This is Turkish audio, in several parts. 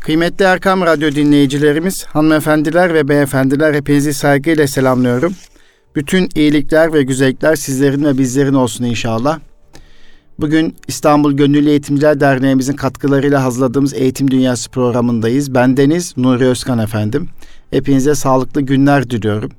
Kıymetli Erkam Radyo dinleyicilerimiz, hanımefendiler ve beyefendiler hepinizi saygıyla selamlıyorum. Bütün iyilikler ve güzellikler sizlerin ve bizlerin olsun inşallah. Bugün İstanbul Gönüllü Eğitimciler Derneğimizin katkılarıyla hazırladığımız Eğitim Dünyası programındayız. Bendeniz Nuri Özkan efendim. Hepinize sağlıklı günler diliyorum.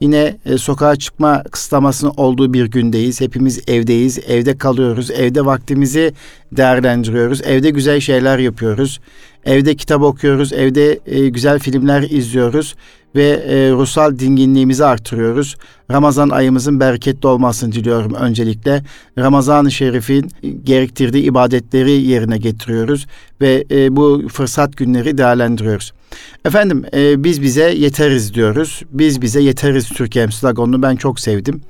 Yine e, sokağa çıkma kısıtlamasının olduğu bir gündeyiz. Hepimiz evdeyiz, evde kalıyoruz, evde vaktimizi değerlendiriyoruz, evde güzel şeyler yapıyoruz. Evde kitap okuyoruz, evde e, güzel filmler izliyoruz ve e, ruhsal dinginliğimizi artırıyoruz. Ramazan ayımızın bereketli olmasını diliyorum öncelikle. Ramazan-ı Şerif'in gerektirdiği ibadetleri yerine getiriyoruz ve e, bu fırsat günleri değerlendiriyoruz. Efendim e, biz bize yeteriz diyoruz. Biz bize yeteriz Türkiye'm sloganını ben çok sevdim.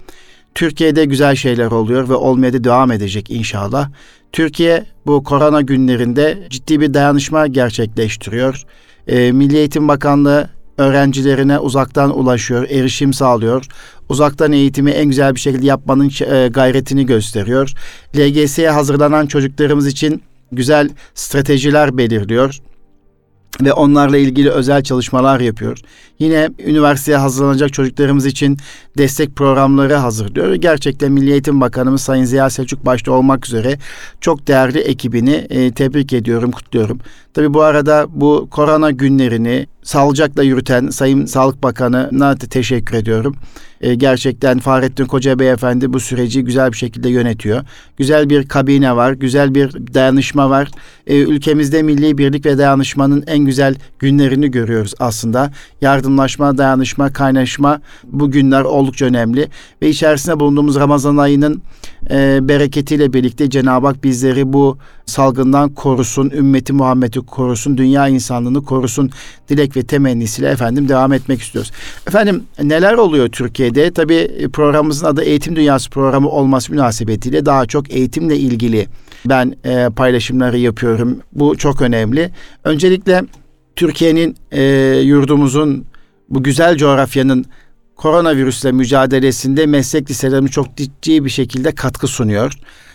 Türkiye'de güzel şeyler oluyor ve olmaya da devam edecek inşallah. Türkiye bu korona günlerinde ciddi bir dayanışma gerçekleştiriyor. E, Milli Eğitim Bakanlığı öğrencilerine uzaktan ulaşıyor, erişim sağlıyor. Uzaktan eğitimi en güzel bir şekilde yapmanın e, gayretini gösteriyor. LGS'ye hazırlanan çocuklarımız için güzel stratejiler belirliyor ve onlarla ilgili özel çalışmalar yapıyor. Yine üniversiteye hazırlanacak çocuklarımız için destek programları hazırlıyor. Gerçekten Milli Eğitim Bakanımız Sayın Ziya Selçuk başta olmak üzere çok değerli ekibini e, tebrik ediyorum, kutluyorum. Tabi bu arada bu korona günlerini sağlıcakla yürüten Sayın Sağlık Bakanı'na teşekkür ediyorum. E, gerçekten Fahrettin Koca Beyefendi bu süreci güzel bir şekilde yönetiyor. Güzel bir kabine var, güzel bir dayanışma var. E, ülkemizde milli birlik ve dayanışmanın en güzel günlerini görüyoruz aslında. Yardımlaşma, dayanışma, kaynaşma bu günler oldukça önemli. Ve içerisinde bulunduğumuz Ramazan ayının e, bereketiyle birlikte Cenab-ı Hak bizleri bu salgından korusun, ümmeti Muhammed'i korusun, dünya insanlığını korusun dilek ve temennisiyle efendim devam etmek istiyoruz. Efendim neler oluyor Türkiye'de? Tabii programımızın adı Eğitim Dünyası programı olması münasebetiyle daha çok eğitimle ilgili ben e, paylaşımları yapıyorum. Bu çok önemli. Öncelikle Türkiye'nin e, yurdumuzun bu güzel coğrafyanın koronavirüsle mücadelesinde meslek liselerimiz çok ciddi bir şekilde katkı sunuyor.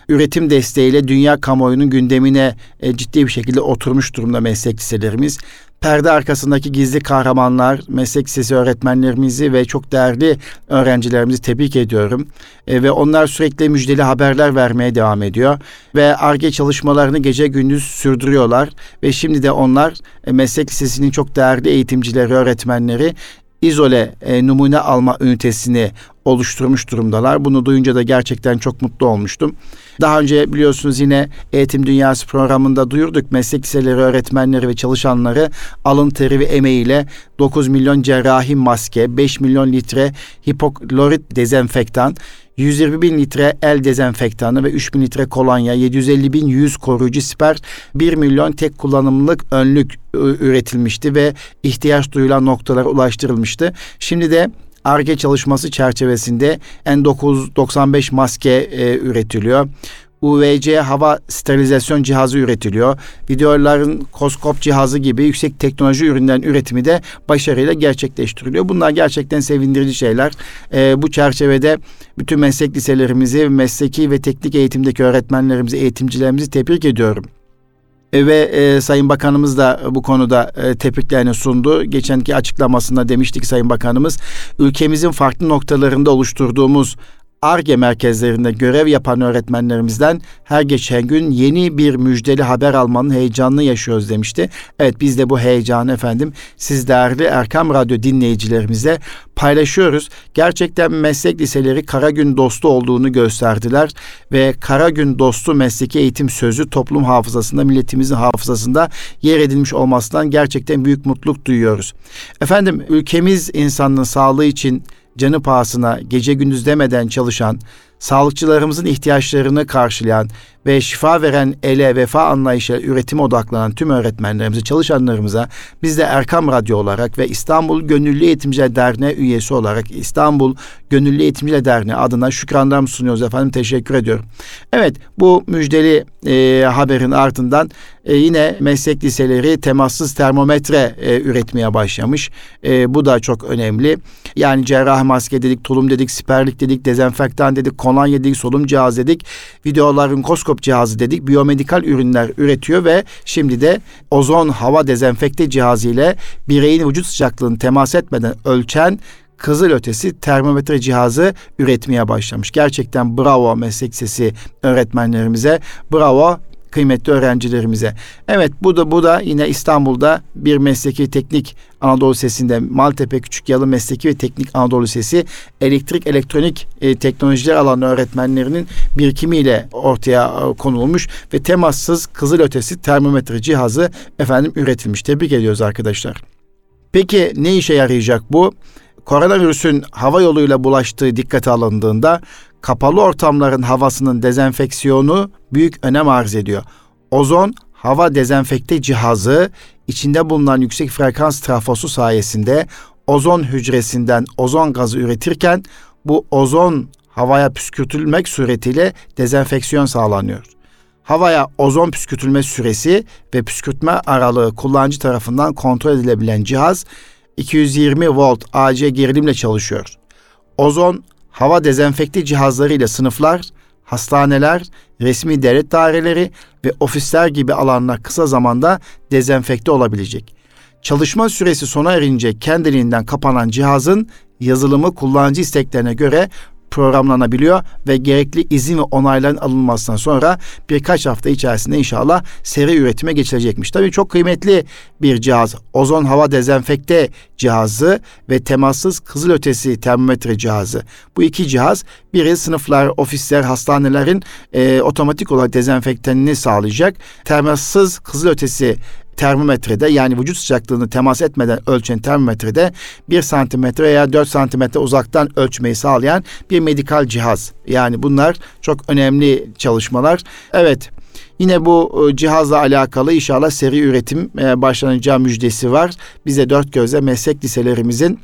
Üretim desteğiyle dünya kamuoyunun gündemine e, ciddi bir şekilde oturmuş durumda meslek liselerimiz. Perde arkasındaki gizli kahramanlar, meslek lisesi öğretmenlerimizi ve çok değerli öğrencilerimizi tebrik ediyorum. E, ve onlar sürekli müjdeli haberler vermeye devam ediyor. Ve ARGE çalışmalarını gece gündüz sürdürüyorlar. Ve şimdi de onlar e, meslek lisesinin çok değerli eğitimcileri, öğretmenleri izole e, numune alma ünitesini oluşturmuş durumdalar. Bunu duyunca da gerçekten çok mutlu olmuştum. Daha önce biliyorsunuz yine Eğitim Dünyası programında duyurduk. Meslek liseleri öğretmenleri ve çalışanları alın teri ve emeğiyle 9 milyon cerrahi maske, 5 milyon litre hipoklorit dezenfektan, 120 bin litre el dezenfektanı ve 3 bin litre kolonya, 750 bin yüz koruyucu siper, 1 milyon tek kullanımlık önlük üretilmişti ve ihtiyaç duyulan noktalara ulaştırılmıştı. Şimdi de ARGE çalışması çerçevesinde N995 maske e, üretiliyor. UVC hava sterilizasyon cihazı üretiliyor. Videoların koskop cihazı gibi yüksek teknoloji ürünlerin üretimi de başarıyla gerçekleştiriliyor. Bunlar gerçekten sevindirici şeyler. Ee, bu çerçevede bütün meslek liselerimizi, mesleki ve teknik eğitimdeki öğretmenlerimizi, eğitimcilerimizi tebrik ediyorum. E, ve e, Sayın Bakanımız da bu konuda e, tebriklerini sundu. Geçenki açıklamasında demiştik Sayın Bakanımız ülkemizin farklı noktalarında oluşturduğumuz ARGE merkezlerinde görev yapan öğretmenlerimizden her geçen gün yeni bir müjdeli haber almanın heyecanını yaşıyoruz demişti. Evet biz de bu heyecanı efendim siz değerli Erkam Radyo dinleyicilerimize paylaşıyoruz. Gerçekten meslek liseleri Karagün dostu olduğunu gösterdiler ve Karagün dostu mesleki eğitim sözü toplum hafızasında, milletimizin hafızasında yer edilmiş olmasından gerçekten büyük mutluluk duyuyoruz. Efendim ülkemiz insanlığın sağlığı için canı pahasına gece gündüz demeden çalışan, sağlıkçılarımızın ihtiyaçlarını karşılayan ve şifa veren ele vefa anlayışıyla üretime odaklanan tüm öğretmenlerimize, çalışanlarımıza biz de Erkam Radyo olarak ve İstanbul Gönüllü Eğitimciler Derneği üyesi olarak İstanbul Gönüllü Eğitimciler Derneği adına şükranlarımı sunuyoruz efendim. Teşekkür ediyorum. Evet bu müjdeli e, haberin ardından e, yine meslek liseleri temassız termometre e, üretmeye başlamış. E, bu da çok önemli. Yani cerrah maske dedik, tulum dedik, siperlik dedik, dezenfektan dedik, kolonya dedik, solum cihazı dedik, videolarınkoskop cihazı dedik, biyomedikal ürünler üretiyor ve şimdi de ozon hava dezenfekte cihazı ile bireyin vücut sıcaklığını temas etmeden ölçen kızıl ötesi termometre cihazı üretmeye başlamış. Gerçekten bravo meslek sesi öğretmenlerimize. Bravo kıymetli öğrencilerimize. Evet bu da bu da yine İstanbul'da bir mesleki teknik Anadolu Sesi'nde Maltepe Küçük Yalı Mesleki ve Teknik Anadolu Sesi elektrik elektronik e, teknolojiler alanı öğretmenlerinin birikimiyle ortaya e, konulmuş ve temassız kızıl ötesi termometre cihazı efendim üretilmiş. Tebrik ediyoruz arkadaşlar. Peki ne işe yarayacak bu? Koronavirüsün hava yoluyla bulaştığı dikkate alındığında kapalı ortamların havasının dezenfeksiyonu büyük önem arz ediyor. Ozon hava dezenfekte cihazı içinde bulunan yüksek frekans trafosu sayesinde ozon hücresinden ozon gazı üretirken bu ozon havaya püskürtülmek suretiyle dezenfeksiyon sağlanıyor. Havaya ozon püskürtülme süresi ve püskürtme aralığı kullanıcı tarafından kontrol edilebilen cihaz 220 volt AC gerilimle çalışıyor. Ozon hava dezenfekte cihazlarıyla sınıflar, hastaneler, resmi devlet daireleri ve ofisler gibi alanlar kısa zamanda dezenfekte olabilecek. Çalışma süresi sona erince kendiliğinden kapanan cihazın yazılımı kullanıcı isteklerine göre programlanabiliyor ve gerekli izin ve onayların alınmasından sonra birkaç hafta içerisinde inşallah seri üretime geçilecekmiş. Tabii çok kıymetli bir cihaz. Ozon hava dezenfekte cihazı ve temassız kızılötesi termometre cihazı. Bu iki cihaz biri sınıflar, ofisler, hastanelerin e, otomatik olarak dezenfektanını sağlayacak. Temassız kızılötesi termometrede yani vücut sıcaklığını temas etmeden ölçen termometrede 1 santimetre veya 4 santimetre uzaktan ölçmeyi sağlayan bir medikal cihaz. Yani bunlar çok önemli çalışmalar. Evet Yine bu e, cihazla alakalı inşallah seri üretim e, başlanacağı müjdesi var. Bize dört gözle meslek liselerimizin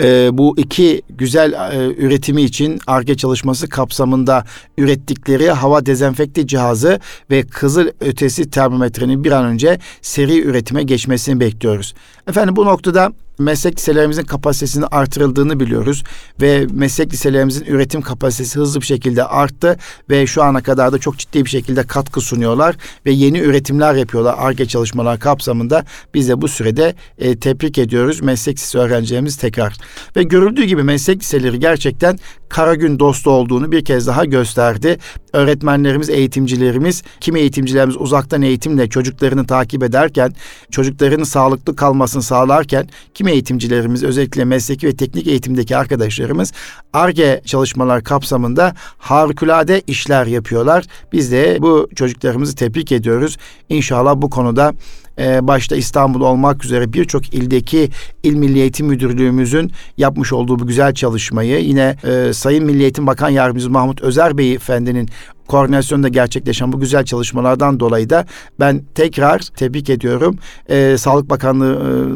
e, bu iki güzel e, üretimi için ARGE çalışması kapsamında ürettikleri hava dezenfekte cihazı ve kızıl ötesi termometrenin bir an önce seri üretime geçmesini bekliyoruz. Efendim bu noktada meslek liselerimizin kapasitesinin artırıldığını biliyoruz ve meslek liselerimizin üretim kapasitesi hızlı bir şekilde arttı ve şu ana kadar da çok ciddi bir şekilde katkı sunuyorlar ve yeni üretimler yapıyorlar ARGE çalışmalar kapsamında. Biz de bu sürede e, tebrik ediyoruz meslek lisesi öğrencilerimiz tekrar. Ve görüldüğü gibi meslek liseleri gerçekten kara gün dostu olduğunu bir kez daha gösterdi. Öğretmenlerimiz, eğitimcilerimiz, kimi eğitimcilerimiz uzaktan eğitimle çocuklarını takip ederken, çocuklarının sağlıklı kalmasını sağlarken, kimi eğitimcilerimiz özellikle mesleki ve teknik eğitimdeki arkadaşlarımız ARGE çalışmalar kapsamında harikulade işler yapıyorlar. Biz de bu çocuklarımızı tebrik ediyoruz. İnşallah bu konuda e, başta İstanbul olmak üzere birçok ildeki İl Milli Eğitim Müdürlüğümüzün yapmış olduğu bu güzel çalışmayı yine e, Sayın Milli Eğitim Bakan Yardımcısı Mahmut Özer Bey Efendi'nin koordinasyonda gerçekleşen bu güzel çalışmalardan dolayı da ben tekrar tebrik ediyorum. Ee, Sağlık Bakanlığı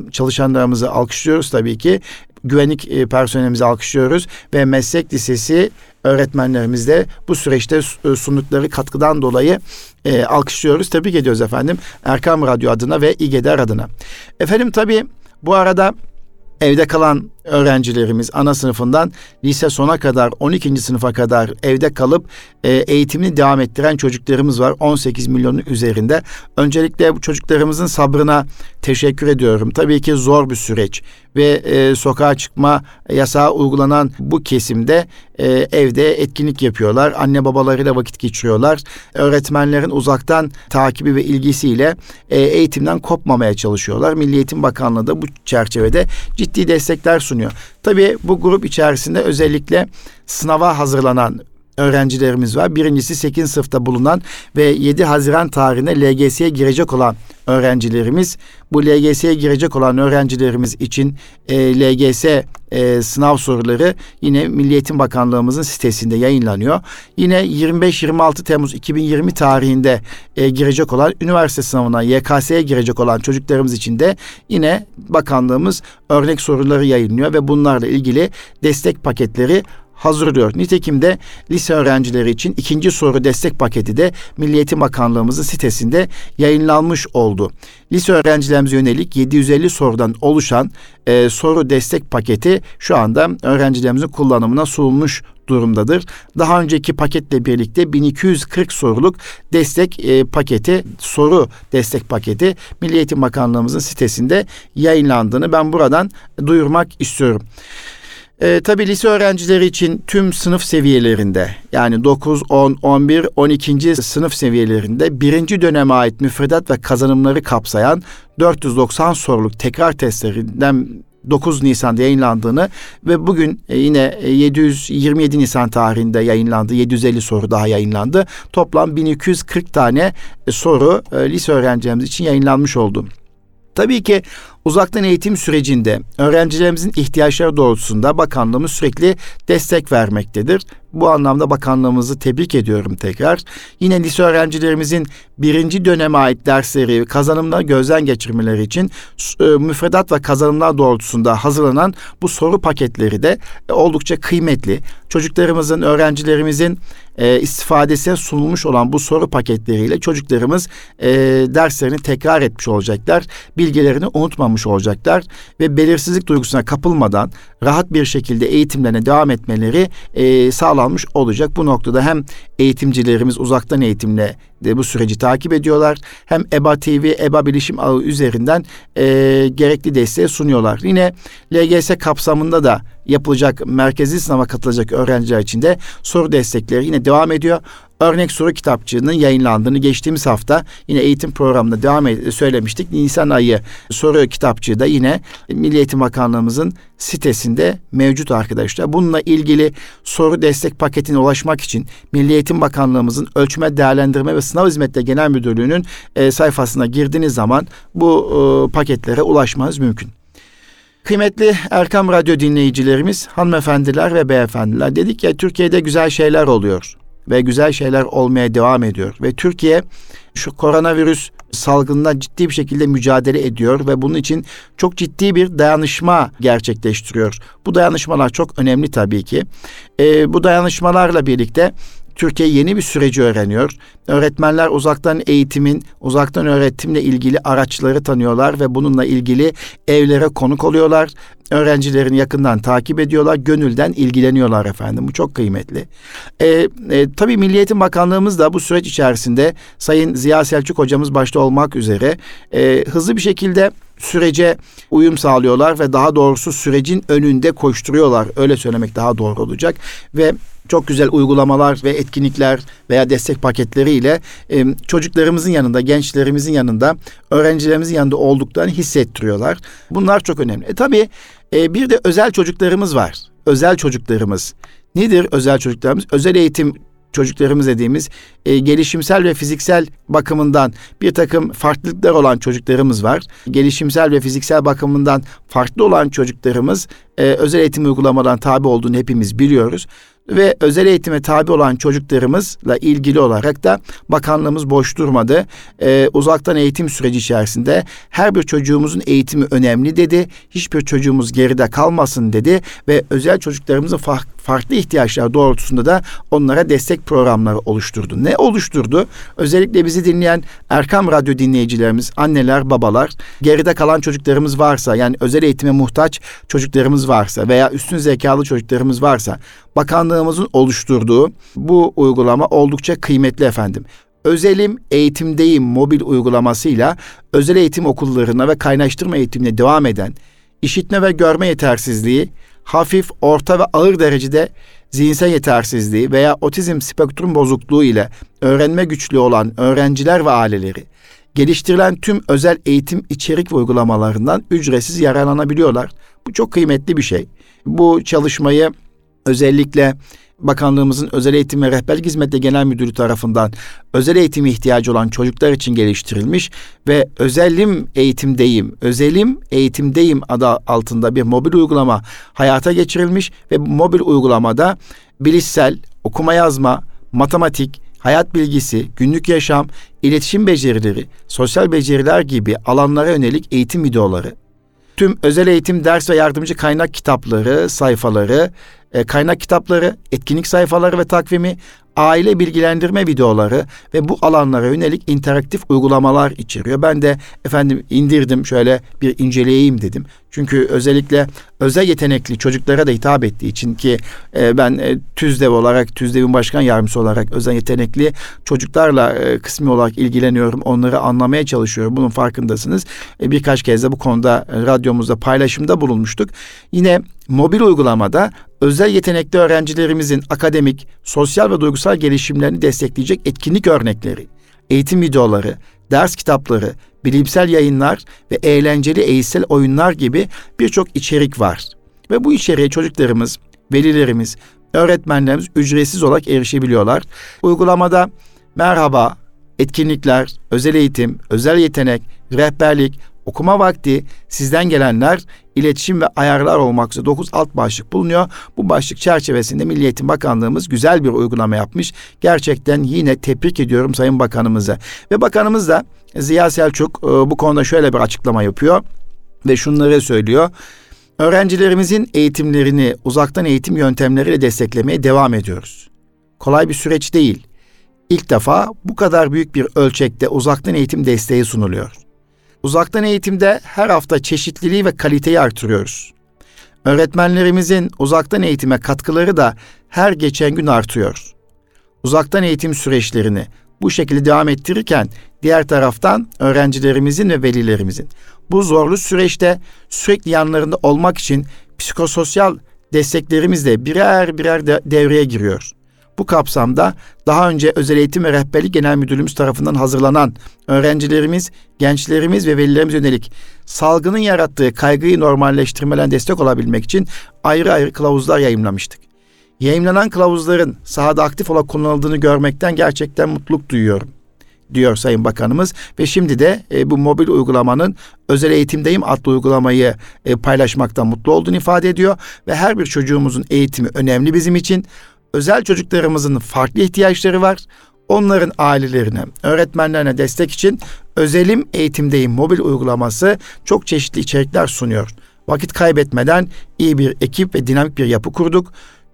e, çalışanlarımızı alkışlıyoruz tabii ki. Güvenlik e, personelimizi alkışlıyoruz ve meslek lisesi öğretmenlerimiz de bu süreçte e, sundukları katkıdan dolayı e, alkışlıyoruz. Tebrik ediyoruz efendim. Erkam Radyo adına ve İGEDER adına. Efendim tabii bu arada evde kalan öğrencilerimiz ana sınıfından lise sona kadar 12. sınıfa kadar evde kalıp e, eğitimini devam ettiren çocuklarımız var. 18 milyonun üzerinde. Öncelikle bu çocuklarımızın sabrına teşekkür ediyorum. Tabii ki zor bir süreç ve e, sokağa çıkma yasağı uygulanan bu kesimde e, evde etkinlik yapıyorlar. Anne babalarıyla vakit geçiriyorlar. Öğretmenlerin uzaktan takibi ve ilgisiyle e, eğitimden kopmamaya çalışıyorlar. Milli Eğitim Bakanlığı da bu çerçevede ciddi destekler sunuyor. Tabii bu grup içerisinde özellikle sınava hazırlanan öğrencilerimiz var. Birincisi 8. sınıfta bulunan ve 7 Haziran tarihine LGS'ye girecek olan öğrencilerimiz. Bu LGS'ye girecek olan öğrencilerimiz için e, LGS e, sınav soruları yine Milli Eğitim Bakanlığımızın sitesinde yayınlanıyor. Yine 25-26 Temmuz 2020 tarihinde e, girecek olan üniversite sınavına YKS'ye girecek olan çocuklarımız için de yine bakanlığımız örnek soruları yayınlıyor ve bunlarla ilgili destek paketleri hazırlıyor. Nitekim de lise öğrencileri için ikinci soru destek paketi de Milli Bakanlığımızın sitesinde yayınlanmış oldu. Lise öğrencilerimize yönelik 750 sorudan oluşan e, soru destek paketi şu anda öğrencilerimizin kullanımına sunulmuş durumdadır. Daha önceki paketle birlikte 1240 soruluk destek e, paketi, soru destek paketi Milli Bakanlığımızın sitesinde yayınlandığını ben buradan duyurmak istiyorum. E, tabii lise öğrencileri için tüm sınıf seviyelerinde yani 9, 10, 11, 12. sınıf seviyelerinde birinci döneme ait müfredat ve kazanımları kapsayan 490 soruluk tekrar testlerinden 9 Nisan'da yayınlandığını ve bugün e, yine 727 e, Nisan tarihinde yayınlandı. 750 soru daha yayınlandı. Toplam 1240 tane e, soru lise öğrencilerimiz için yayınlanmış oldu. Tabii ki uzaktan eğitim sürecinde öğrencilerimizin ihtiyaçları doğrultusunda bakanlığımız sürekli destek vermektedir. Bu anlamda bakanlığımızı tebrik ediyorum tekrar. Yine lise öğrencilerimizin birinci döneme ait dersleri kazanımlar gözden geçirmeleri için e, müfredat ve kazanımlar doğrultusunda hazırlanan bu soru paketleri de e, oldukça kıymetli. Çocuklarımızın, öğrencilerimizin e, istifadesine sunulmuş olan bu soru paketleriyle çocuklarımız derslerini tekrar etmiş olacaklar. Bilgilerini unutmamış olacaklar ve belirsizlik duygusuna kapılmadan rahat bir şekilde eğitimlerine devam etmeleri e, sağlanmış olacak. Bu noktada hem eğitimcilerimiz uzaktan eğitimle de bu süreci takip ediyorlar. Hem EBA TV, EBA Bilişim Ağı üzerinden e, gerekli desteği sunuyorlar. Yine LGS kapsamında da yapılacak merkezi sınava katılacak öğrenciler için de soru destekleri yine devam ediyor örnek soru kitapçığının yayınlandığını geçtiğimiz hafta yine eğitim programında devam ed- söylemiştik. Nisan ayı soru kitapçığı da yine Milli Eğitim Bakanlığımızın sitesinde mevcut arkadaşlar. Bununla ilgili soru destek paketine ulaşmak için Milli Eğitim Bakanlığımızın Ölçme, Değerlendirme ve Sınav Hizmetleri Genel Müdürlüğü'nün e, sayfasına girdiğiniz zaman bu e, paketlere ulaşmanız mümkün. Kıymetli Erkam Radyo dinleyicilerimiz, hanımefendiler ve beyefendiler dedik ya Türkiye'de güzel şeyler oluyor ve güzel şeyler olmaya devam ediyor. Ve Türkiye şu koronavirüs salgınına ciddi bir şekilde mücadele ediyor ve bunun için çok ciddi bir dayanışma gerçekleştiriyor. Bu dayanışmalar çok önemli tabii ki. E, bu dayanışmalarla birlikte Türkiye yeni bir süreci öğreniyor. Öğretmenler uzaktan eğitimin, uzaktan öğretimle ilgili araçları tanıyorlar ve bununla ilgili evlere konuk oluyorlar. Öğrencilerini yakından takip ediyorlar, gönülden ilgileniyorlar efendim. Bu çok kıymetli. E, e, tabii Milli Eğitim Bakanlığımız da bu süreç içerisinde Sayın Ziya Selçuk hocamız başta olmak üzere e, hızlı bir şekilde sürece uyum sağlıyorlar ve daha doğrusu sürecin önünde koşturuyorlar. Öyle söylemek daha doğru olacak ve çok güzel uygulamalar ve etkinlikler veya destek paketleriyle e, çocuklarımızın yanında, gençlerimizin yanında, öğrencilerimizin yanında olduklarını hissettiriyorlar. Bunlar çok önemli. E tabii e, bir de özel çocuklarımız var. Özel çocuklarımız. Nedir özel çocuklarımız? Özel eğitim çocuklarımız dediğimiz e, gelişimsel ve fiziksel bakımından bir takım farklılıklar olan çocuklarımız var. Gelişimsel ve fiziksel bakımından farklı olan çocuklarımız e, özel eğitim uygulamadan tabi olduğunu hepimiz biliyoruz ve özel eğitime tabi olan çocuklarımızla ilgili olarak da bakanlığımız boş durmadı. Ee, uzaktan eğitim süreci içerisinde her bir çocuğumuzun eğitimi önemli dedi. Hiçbir çocuğumuz geride kalmasın dedi ve özel çocuklarımızın fa- farklı ihtiyaçlar doğrultusunda da onlara destek programları oluşturdu. Ne oluşturdu? Özellikle bizi dinleyen Erkam Radyo dinleyicilerimiz, anneler, babalar, geride kalan çocuklarımız varsa yani özel eğitime muhtaç çocuklarımız varsa veya üstün zekalı çocuklarımız varsa bakanlığımızın oluşturduğu bu uygulama oldukça kıymetli efendim. Özelim Eğitimdeyim mobil uygulamasıyla özel eğitim okullarına ve kaynaştırma eğitimine devam eden işitme ve görme yetersizliği, hafif, orta ve ağır derecede zihinsel yetersizliği veya otizm spektrum bozukluğu ile öğrenme güçlüğü olan öğrenciler ve aileleri geliştirilen tüm özel eğitim içerik ve uygulamalarından ücretsiz yararlanabiliyorlar. Bu çok kıymetli bir şey. Bu çalışmayı özellikle Bakanlığımızın Özel Eğitim ve Rehberlik Hizmetleri Genel Müdürü tarafından özel eğitim ihtiyacı olan çocuklar için geliştirilmiş ve özelim eğitimdeyim, özelim eğitimdeyim adı altında bir mobil uygulama hayata geçirilmiş ve bu mobil uygulamada bilişsel, okuma yazma, matematik, hayat bilgisi, günlük yaşam, iletişim becerileri, sosyal beceriler gibi alanlara yönelik eğitim videoları, tüm özel eğitim ders ve yardımcı kaynak kitapları, sayfaları, e, kaynak kitapları, etkinlik sayfaları ve takvimi, aile bilgilendirme videoları ve bu alanlara yönelik interaktif uygulamalar içeriyor. Ben de efendim indirdim şöyle bir inceleyeyim dedim. Çünkü özellikle özel yetenekli çocuklara da hitap ettiği için ki e, ben e, TÜZDEV olarak, TÜZDEV'in başkan yardımcısı olarak özel yetenekli çocuklarla e, kısmi olarak ilgileniyorum. Onları anlamaya çalışıyorum. Bunun farkındasınız. E, birkaç kez de bu konuda e, radyomuzda paylaşımda bulunmuştuk. Yine mobil uygulamada özel yetenekli öğrencilerimizin akademik, sosyal ve duygusal gelişimlerini destekleyecek etkinlik örnekleri, eğitim videoları, ders kitapları, bilimsel yayınlar ve eğlenceli eğitsel oyunlar gibi birçok içerik var. Ve bu içeriğe çocuklarımız, velilerimiz, öğretmenlerimiz ücretsiz olarak erişebiliyorlar. Uygulamada merhaba, etkinlikler, özel eğitim, özel yetenek, rehberlik, okuma vakti, sizden gelenler, iletişim ve ayarlar olmak üzere 9 alt başlık bulunuyor. Bu başlık çerçevesinde Milli Eğitim Bakanlığımız güzel bir uygulama yapmış. Gerçekten yine tebrik ediyorum Sayın Bakanımıza. Ve Bakanımız da Ziya Selçuk e, bu konuda şöyle bir açıklama yapıyor ve şunları söylüyor. Öğrencilerimizin eğitimlerini uzaktan eğitim yöntemleriyle desteklemeye devam ediyoruz. Kolay bir süreç değil. İlk defa bu kadar büyük bir ölçekte uzaktan eğitim desteği sunuluyor. Uzaktan eğitimde her hafta çeşitliliği ve kaliteyi artırıyoruz. Öğretmenlerimizin uzaktan eğitime katkıları da her geçen gün artıyor. Uzaktan eğitim süreçlerini bu şekilde devam ettirirken diğer taraftan öğrencilerimizin ve velilerimizin bu zorlu süreçte sürekli yanlarında olmak için psikososyal desteklerimiz de birer birer de devreye giriyor. Bu kapsamda daha önce Özel Eğitim ve Rehberlik Genel Müdürlüğümüz tarafından hazırlanan öğrencilerimiz, gençlerimiz ve velilerimiz yönelik salgının yarattığı kaygıyı normalleştirmeden destek olabilmek için ayrı ayrı kılavuzlar yayınlamıştık. Yayınlanan kılavuzların sahada aktif olarak kullanıldığını görmekten gerçekten mutluluk duyuyorum diyor Sayın Bakanımız. Ve şimdi de e, bu mobil uygulamanın özel eğitimdeyim adlı uygulamayı e, paylaşmaktan mutlu olduğunu ifade ediyor. Ve her bir çocuğumuzun eğitimi önemli bizim için özel çocuklarımızın farklı ihtiyaçları var. Onların ailelerine, öğretmenlerine destek için Özelim Eğitimdeyim mobil uygulaması çok çeşitli içerikler sunuyor. Vakit kaybetmeden iyi bir ekip ve dinamik bir yapı kurduk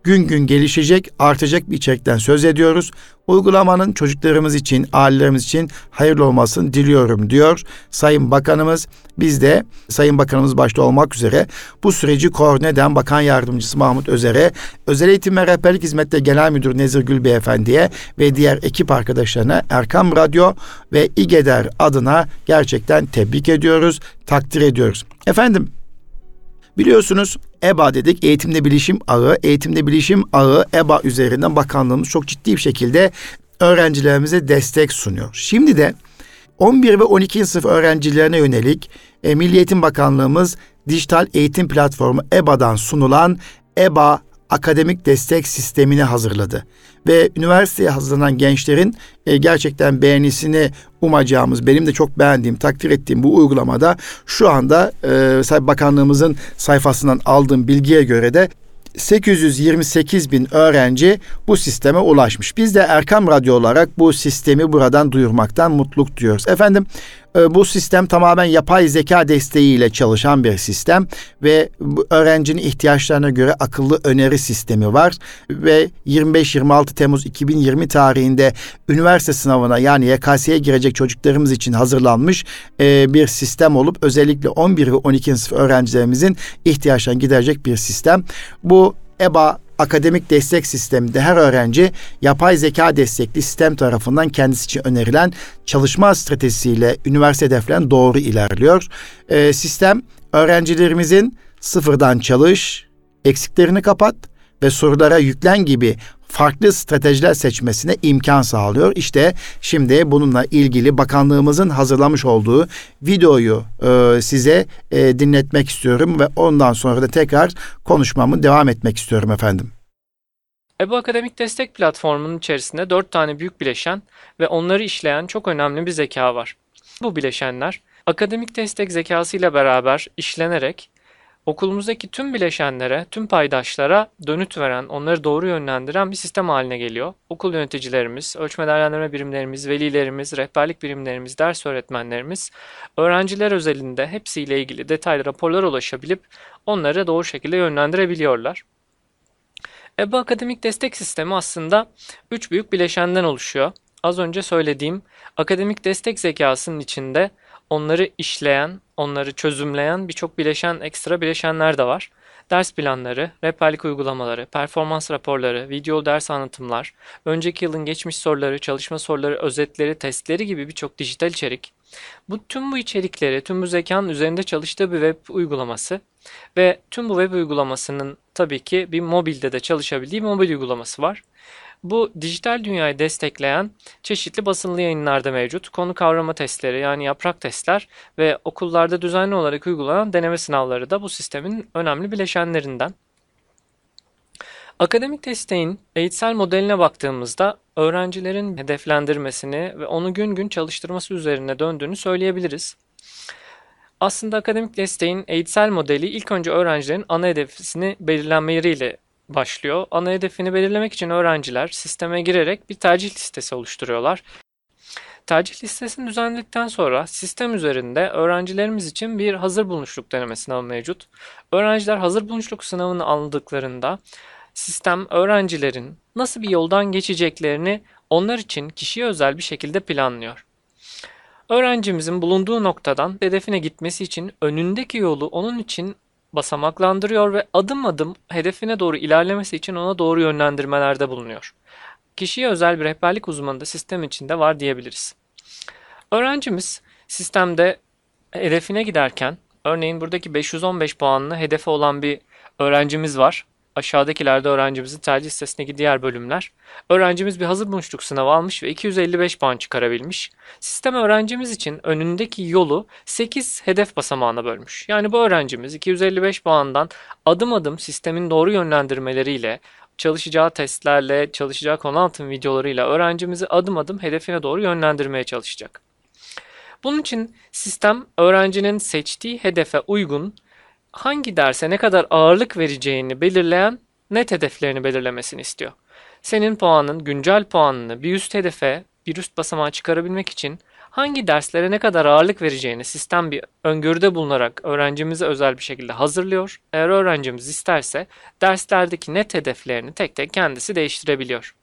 gün gün gelişecek, artacak bir içerikten söz ediyoruz. Uygulamanın çocuklarımız için, ailelerimiz için hayırlı olmasını diliyorum diyor Sayın Bakanımız. Biz de Sayın Bakanımız başta olmak üzere bu süreci koordine eden Bakan Yardımcısı Mahmut Özer'e, Özel Eğitim ve Rehberlik Hizmetleri Genel Müdürü Nezir Gül Beyefendi'ye ve diğer ekip arkadaşlarına Erkam Radyo ve İGEDER adına gerçekten tebrik ediyoruz, takdir ediyoruz. Efendim Biliyorsunuz EBA dedik eğitimde bilişim ağı. Eğitimde bilişim ağı EBA üzerinden bakanlığımız çok ciddi bir şekilde öğrencilerimize destek sunuyor. Şimdi de 11 ve 12. sınıf öğrencilerine yönelik e, Milli Eğitim Bakanlığımız dijital eğitim platformu EBA'dan sunulan EBA akademik destek sistemini hazırladı. Ve üniversiteye hazırlanan gençlerin e, gerçekten beğenisini umacağımız, benim de çok beğendiğim, takdir ettiğim bu uygulamada şu anda e, bakanlığımızın sayfasından aldığım bilgiye göre de 828 bin öğrenci bu sisteme ulaşmış. Biz de Erkam Radyo olarak bu sistemi buradan duyurmaktan mutluluk duyuyoruz. Efendim bu sistem tamamen yapay zeka desteğiyle çalışan bir sistem ve öğrencinin ihtiyaçlarına göre akıllı öneri sistemi var ve 25-26 Temmuz 2020 tarihinde üniversite sınavına yani YKS'ye girecek çocuklarımız için hazırlanmış e, bir sistem olup özellikle 11 ve 12. sınıf öğrencilerimizin ihtiyaçlarını giderecek bir sistem. Bu EBA akademik destek sisteminde her öğrenci yapay zeka destekli sistem tarafından kendisi için önerilen çalışma stratejisiyle üniversite hedeflerine doğru ilerliyor. Ee, sistem öğrencilerimizin sıfırdan çalış, eksiklerini kapat ve sorulara yüklen gibi farklı stratejiler seçmesine imkan sağlıyor. İşte şimdi bununla ilgili bakanlığımızın hazırlamış olduğu videoyu e, size e, dinletmek istiyorum ve ondan sonra da tekrar konuşmamı devam etmek istiyorum efendim. EBA Akademik Destek Platformu'nun içerisinde 4 tane büyük bileşen ve onları işleyen çok önemli bir zeka var. Bu bileşenler akademik destek zekası ile beraber işlenerek okulumuzdaki tüm bileşenlere, tüm paydaşlara dönüt veren, onları doğru yönlendiren bir sistem haline geliyor. Okul yöneticilerimiz, ölçme değerlendirme birimlerimiz, velilerimiz, rehberlik birimlerimiz, ders öğretmenlerimiz, öğrenciler özelinde hepsiyle ilgili detaylı raporlar ulaşabilip onları doğru şekilde yönlendirebiliyorlar. EBA Akademik Destek Sistemi aslında üç büyük bileşenden oluşuyor. Az önce söylediğim akademik destek zekasının içinde onları işleyen, onları çözümleyen birçok bileşen, ekstra bileşenler de var. Ders planları, rehberlik uygulamaları, performans raporları, video ders anlatımlar, önceki yılın geçmiş soruları, çalışma soruları, özetleri, testleri gibi birçok dijital içerik. Bu tüm bu içerikleri, tüm bu zekanın üzerinde çalıştığı bir web uygulaması ve tüm bu web uygulamasının tabii ki bir mobilde de çalışabildiği bir mobil uygulaması var. Bu dijital dünyayı destekleyen çeşitli basınlı yayınlarda mevcut. Konu kavrama testleri yani yaprak testler ve okullarda düzenli olarak uygulanan deneme sınavları da bu sistemin önemli bileşenlerinden. Akademik desteğin eğitsel modeline baktığımızda öğrencilerin hedeflendirmesini ve onu gün gün çalıştırması üzerine döndüğünü söyleyebiliriz. Aslında akademik desteğin eğitsel modeli ilk önce öğrencilerin ana hedefini belirlenmeleriyle başlıyor. Ana hedefini belirlemek için öğrenciler sisteme girerek bir tercih listesi oluşturuyorlar. Tercih listesini düzenledikten sonra sistem üzerinde öğrencilerimiz için bir hazır bulunuşluk deneme sınavı mevcut. Öğrenciler hazır bulunuşluk sınavını aldıklarında sistem öğrencilerin nasıl bir yoldan geçeceklerini onlar için kişiye özel bir şekilde planlıyor. Öğrencimizin bulunduğu noktadan hedefine gitmesi için önündeki yolu onun için basamaklandırıyor ve adım adım hedefine doğru ilerlemesi için ona doğru yönlendirmelerde bulunuyor. Kişiye özel bir rehberlik uzmanı da sistem içinde var diyebiliriz. Öğrencimiz sistemde hedefine giderken örneğin buradaki 515 puanlı hedefe olan bir öğrencimiz var. Aşağıdakilerde öğrencimizin tercih listesindeki diğer bölümler. Öğrencimiz bir hazır bulmuşluk sınavı almış ve 255 puan çıkarabilmiş. Sistem öğrencimiz için önündeki yolu 8 hedef basamağına bölmüş. Yani bu öğrencimiz 255 puandan adım adım sistemin doğru yönlendirmeleriyle, çalışacağı testlerle, çalışacağı konu anlatım videolarıyla öğrencimizi adım adım hedefine doğru yönlendirmeye çalışacak. Bunun için sistem öğrencinin seçtiği hedefe uygun hangi derse ne kadar ağırlık vereceğini belirleyen net hedeflerini belirlemesini istiyor. Senin puanın, güncel puanını bir üst hedefe, bir üst basamağa çıkarabilmek için hangi derslere ne kadar ağırlık vereceğini sistem bir öngörüde bulunarak öğrencimize özel bir şekilde hazırlıyor. Eğer öğrencimiz isterse derslerdeki net hedeflerini tek tek kendisi değiştirebiliyor.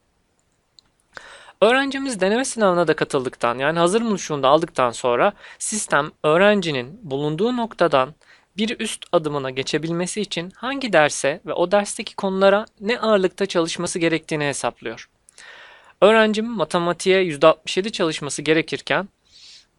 Öğrencimiz deneme sınavına da katıldıktan yani hazır buluşunda aldıktan sonra sistem öğrencinin bulunduğu noktadan bir üst adımına geçebilmesi için hangi derse ve o dersteki konulara ne ağırlıkta çalışması gerektiğini hesaplıyor. Öğrencim matematiğe %67 çalışması gerekirken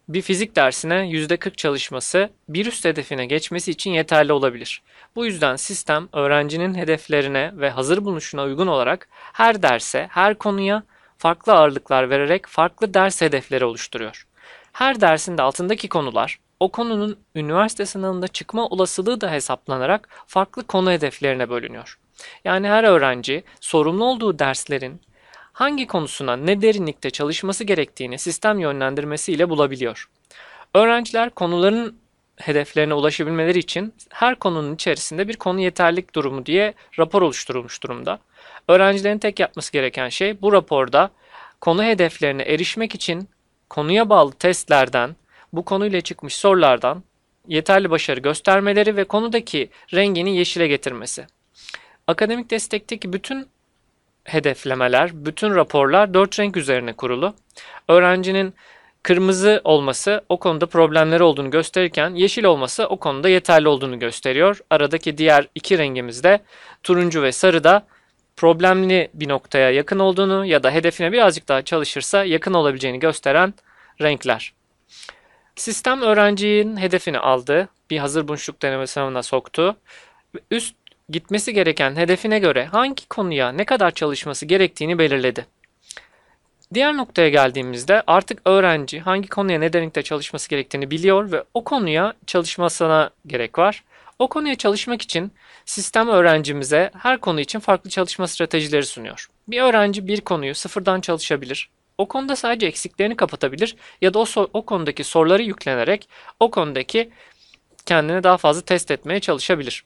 bir fizik dersine %40 çalışması bir üst hedefine geçmesi için yeterli olabilir. Bu yüzden sistem öğrencinin hedeflerine ve hazır bulunuşuna uygun olarak her derse, her konuya farklı ağırlıklar vererek farklı ders hedefleri oluşturuyor. Her dersin de altındaki konular o konunun üniversite sınavında çıkma olasılığı da hesaplanarak farklı konu hedeflerine bölünüyor. Yani her öğrenci sorumlu olduğu derslerin hangi konusuna ne derinlikte çalışması gerektiğini sistem yönlendirmesiyle bulabiliyor. Öğrenciler konuların hedeflerine ulaşabilmeleri için her konunun içerisinde bir konu yeterlik durumu diye rapor oluşturulmuş durumda. Öğrencilerin tek yapması gereken şey bu raporda konu hedeflerine erişmek için konuya bağlı testlerden, bu konuyla çıkmış sorulardan yeterli başarı göstermeleri ve konudaki rengini yeşile getirmesi. Akademik destekteki bütün hedeflemeler, bütün raporlar dört renk üzerine kurulu. Öğrencinin kırmızı olması o konuda problemleri olduğunu gösterirken yeşil olması o konuda yeterli olduğunu gösteriyor. Aradaki diğer iki rengimiz de turuncu ve sarı da problemli bir noktaya yakın olduğunu ya da hedefine birazcık daha çalışırsa yakın olabileceğini gösteren renkler. Sistem öğrencinin hedefini aldı, bir hazır buluşluk deneme sınavına soktu. Üst gitmesi gereken hedefine göre hangi konuya ne kadar çalışması gerektiğini belirledi. Diğer noktaya geldiğimizde artık öğrenci hangi konuya ne derinlikte çalışması gerektiğini biliyor ve o konuya çalışmasına gerek var. O konuya çalışmak için sistem öğrencimize her konu için farklı çalışma stratejileri sunuyor. Bir öğrenci bir konuyu sıfırdan çalışabilir o konuda sadece eksiklerini kapatabilir ya da o, o konudaki soruları yüklenerek o konudaki kendini daha fazla test etmeye çalışabilir.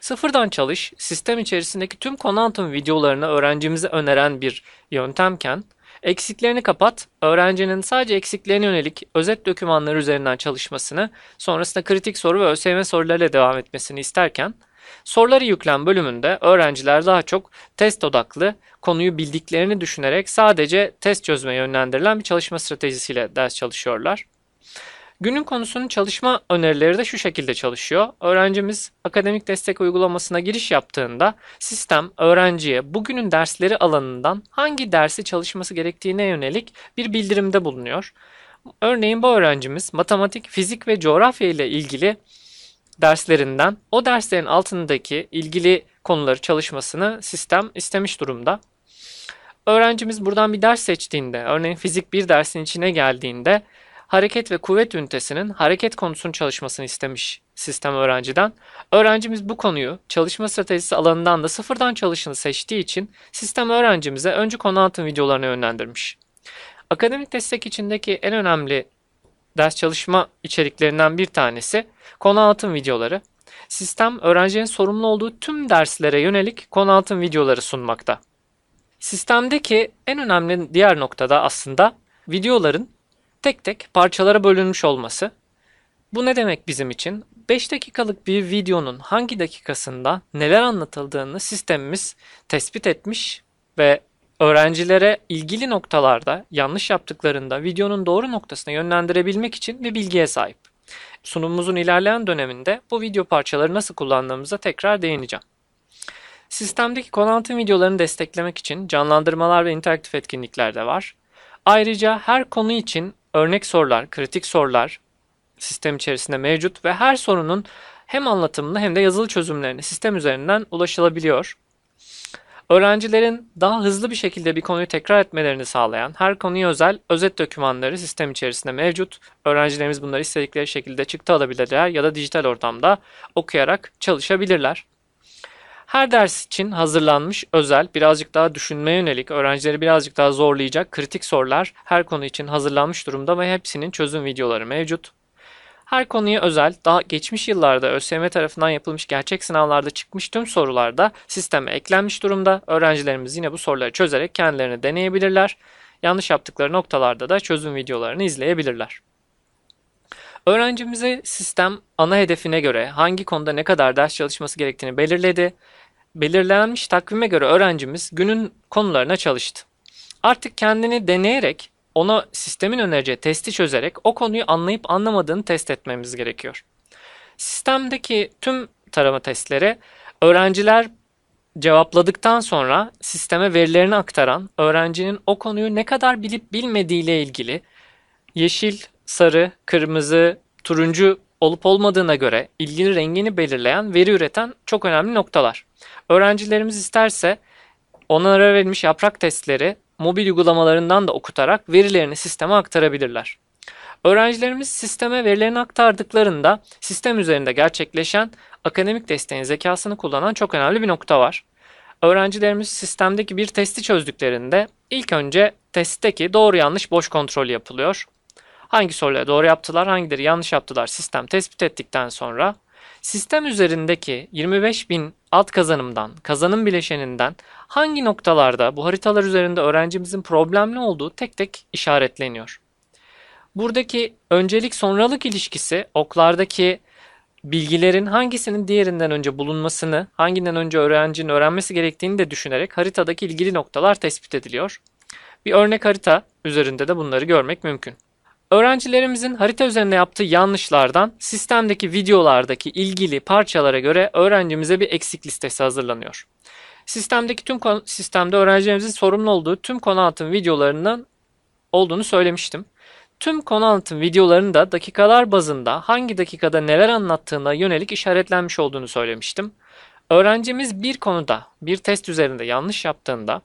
Sıfırdan çalış, sistem içerisindeki tüm konu anlatım videolarını öğrencimize öneren bir yöntemken, eksiklerini kapat, öğrencinin sadece eksiklerine yönelik özet dokümanlar üzerinden çalışmasını, sonrasında kritik soru ve ÖSYM sorularıyla devam etmesini isterken, soruları yüklen bölümünde öğrenciler daha çok test odaklı, konuyu bildiklerini düşünerek sadece test çözmeye yönlendirilen bir çalışma stratejisiyle ders çalışıyorlar. Günün konusunun çalışma önerileri de şu şekilde çalışıyor. Öğrencimiz akademik destek uygulamasına giriş yaptığında sistem öğrenciye bugünün dersleri alanından hangi dersi çalışması gerektiğine yönelik bir bildirimde bulunuyor. Örneğin bu öğrencimiz matematik, fizik ve coğrafya ile ilgili derslerinden o derslerin altındaki ilgili konuları çalışmasını sistem istemiş durumda. Öğrencimiz buradan bir ders seçtiğinde, örneğin fizik bir dersin içine geldiğinde hareket ve kuvvet ünitesinin hareket konusunun çalışmasını istemiş sistem öğrenciden. Öğrencimiz bu konuyu çalışma stratejisi alanından da sıfırdan çalışını seçtiği için sistem öğrencimize önce konu anlatım videolarına yönlendirmiş. Akademik destek içindeki en önemli ders çalışma içeriklerinden bir tanesi konu anlatım videoları. Sistem öğrencinin sorumlu olduğu tüm derslere yönelik konu anlatım videoları sunmakta. Sistemdeki en önemli diğer noktada aslında videoların tek tek parçalara bölünmüş olması. Bu ne demek bizim için? 5 dakikalık bir videonun hangi dakikasında neler anlatıldığını sistemimiz tespit etmiş ve öğrencilere ilgili noktalarda yanlış yaptıklarında videonun doğru noktasına yönlendirebilmek için bir bilgiye sahip. Sunumumuzun ilerleyen döneminde bu video parçaları nasıl kullandığımıza tekrar değineceğim. Sistemdeki konu anlatım videolarını desteklemek için canlandırmalar ve interaktif etkinlikler de var. Ayrıca her konu için örnek sorular, kritik sorular sistem içerisinde mevcut ve her sorunun hem anlatımını hem de yazılı çözümlerini sistem üzerinden ulaşılabiliyor. Öğrencilerin daha hızlı bir şekilde bir konuyu tekrar etmelerini sağlayan her konuya özel özet dokümanları sistem içerisinde mevcut. Öğrencilerimiz bunları istedikleri şekilde çıktı alabilirler ya da dijital ortamda okuyarak çalışabilirler. Her ders için hazırlanmış özel, birazcık daha düşünmeye yönelik, öğrencileri birazcık daha zorlayacak kritik sorular her konu için hazırlanmış durumda ve hepsinin çözüm videoları mevcut. Her konuya özel, daha geçmiş yıllarda ÖSYM tarafından yapılmış gerçek sınavlarda çıkmış tüm sorularda sisteme eklenmiş durumda. Öğrencilerimiz yine bu soruları çözerek kendilerini deneyebilirler. Yanlış yaptıkları noktalarda da çözüm videolarını izleyebilirler. Öğrencimize sistem ana hedefine göre hangi konuda ne kadar ders çalışması gerektiğini belirledi. Belirlenmiş takvime göre öğrencimiz günün konularına çalıştı. Artık kendini deneyerek ona sistemin önereceği testi çözerek o konuyu anlayıp anlamadığını test etmemiz gerekiyor. Sistemdeki tüm tarama testleri öğrenciler cevapladıktan sonra sisteme verilerini aktaran öğrencinin o konuyu ne kadar bilip bilmediği ile ilgili yeşil, sarı, kırmızı, turuncu olup olmadığına göre ilgili rengini belirleyen veri üreten çok önemli noktalar. Öğrencilerimiz isterse onlara verilmiş yaprak testleri mobil uygulamalarından da okutarak verilerini sisteme aktarabilirler. Öğrencilerimiz sisteme verilerini aktardıklarında sistem üzerinde gerçekleşen akademik desteğin zekasını kullanan çok önemli bir nokta var. Öğrencilerimiz sistemdeki bir testi çözdüklerinde ilk önce testteki doğru yanlış boş kontrol yapılıyor. Hangi soruları doğru yaptılar, hangileri yanlış yaptılar sistem tespit ettikten sonra sistem üzerindeki 25 bin alt kazanımdan, kazanım bileşeninden hangi noktalarda bu haritalar üzerinde öğrencimizin problemli olduğu tek tek işaretleniyor. Buradaki öncelik sonralık ilişkisi oklardaki bilgilerin hangisinin diğerinden önce bulunmasını, hanginden önce öğrencinin öğrenmesi gerektiğini de düşünerek haritadaki ilgili noktalar tespit ediliyor. Bir örnek harita üzerinde de bunları görmek mümkün. Öğrencilerimizin harita üzerinde yaptığı yanlışlardan sistemdeki videolardaki ilgili parçalara göre öğrencimize bir eksik listesi hazırlanıyor. Sistemdeki tüm sistemde öğrencilerimizin sorumlu olduğu tüm konu anlatım videolarının olduğunu söylemiştim. Tüm konu anlatım videolarının da dakikalar bazında hangi dakikada neler anlattığına yönelik işaretlenmiş olduğunu söylemiştim. Öğrencimiz bir konuda bir test üzerinde yanlış yaptığında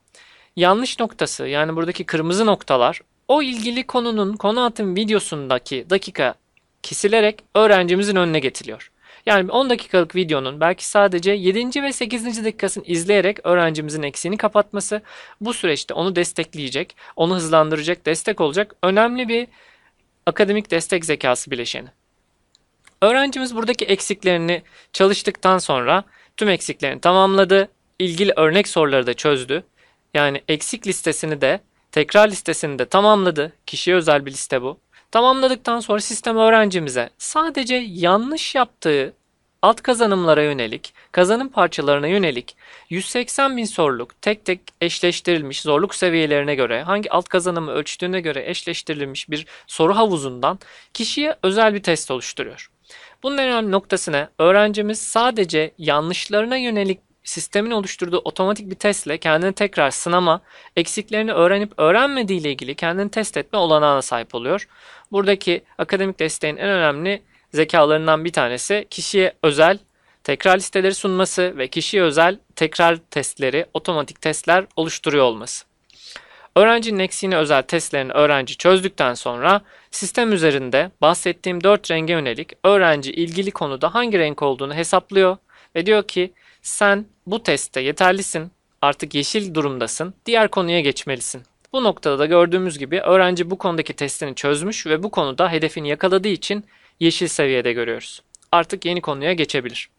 yanlış noktası yani buradaki kırmızı noktalar o ilgili konunun konu anlatım videosundaki dakika kesilerek öğrencimizin önüne getiriliyor. Yani 10 dakikalık videonun belki sadece 7. ve 8. dakikasını izleyerek öğrencimizin eksiğini kapatması bu süreçte onu destekleyecek, onu hızlandıracak, destek olacak önemli bir akademik destek zekası bileşeni. Öğrencimiz buradaki eksiklerini çalıştıktan sonra tüm eksiklerini tamamladı. İlgili örnek soruları da çözdü. Yani eksik listesini de tekrar listesini de tamamladı. Kişiye özel bir liste bu. Tamamladıktan sonra sistem öğrencimize sadece yanlış yaptığı alt kazanımlara yönelik, kazanım parçalarına yönelik 180 bin soruluk tek tek eşleştirilmiş zorluk seviyelerine göre hangi alt kazanımı ölçtüğüne göre eşleştirilmiş bir soru havuzundan kişiye özel bir test oluşturuyor. Bunun en önemli noktası ne? Öğrencimiz sadece yanlışlarına yönelik sistemin oluşturduğu otomatik bir testle kendini tekrar sınama, eksiklerini öğrenip öğrenmediği ile ilgili kendini test etme olanağına sahip oluyor. Buradaki akademik desteğin en önemli zekalarından bir tanesi kişiye özel tekrar listeleri sunması ve kişiye özel tekrar testleri, otomatik testler oluşturuyor olması. Öğrencinin eksiğine özel testlerini öğrenci çözdükten sonra sistem üzerinde bahsettiğim 4 renge yönelik öğrenci ilgili konuda hangi renk olduğunu hesaplıyor ve diyor ki sen bu testte yeterlisin, artık yeşil durumdasın, diğer konuya geçmelisin. Bu noktada da gördüğümüz gibi öğrenci bu konudaki testini çözmüş ve bu konuda hedefini yakaladığı için yeşil seviyede görüyoruz. Artık yeni konuya geçebilir.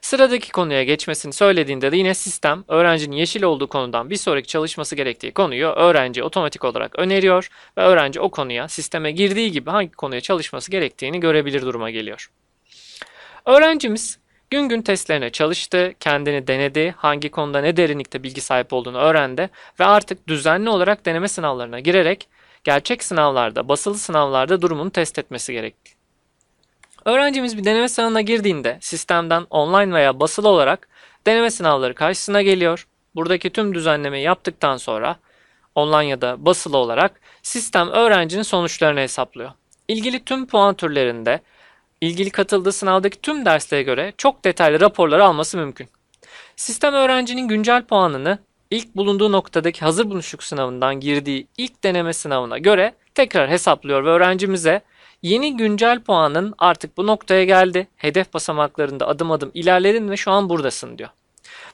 Sıradaki konuya geçmesini söylediğinde de yine sistem öğrencinin yeşil olduğu konudan bir sonraki çalışması gerektiği konuyu öğrenci otomatik olarak öneriyor ve öğrenci o konuya sisteme girdiği gibi hangi konuya çalışması gerektiğini görebilir duruma geliyor. Öğrencimiz gün gün testlerine çalıştı, kendini denedi, hangi konuda ne derinlikte bilgi sahip olduğunu öğrendi ve artık düzenli olarak deneme sınavlarına girerek gerçek sınavlarda, basılı sınavlarda durumunu test etmesi gerekti. Öğrencimiz bir deneme sınavına girdiğinde sistemden online veya basılı olarak deneme sınavları karşısına geliyor. Buradaki tüm düzenlemeyi yaptıktan sonra online ya da basılı olarak sistem öğrencinin sonuçlarını hesaplıyor. İlgili tüm puan türlerinde ilgili katıldığı sınavdaki tüm derslere göre çok detaylı raporları alması mümkün. Sistem öğrencinin güncel puanını ilk bulunduğu noktadaki hazır buluşluk sınavından girdiği ilk deneme sınavına göre tekrar hesaplıyor ve öğrencimize Yeni güncel puanın artık bu noktaya geldi. Hedef basamaklarında adım adım ilerledin ve şu an buradasın diyor.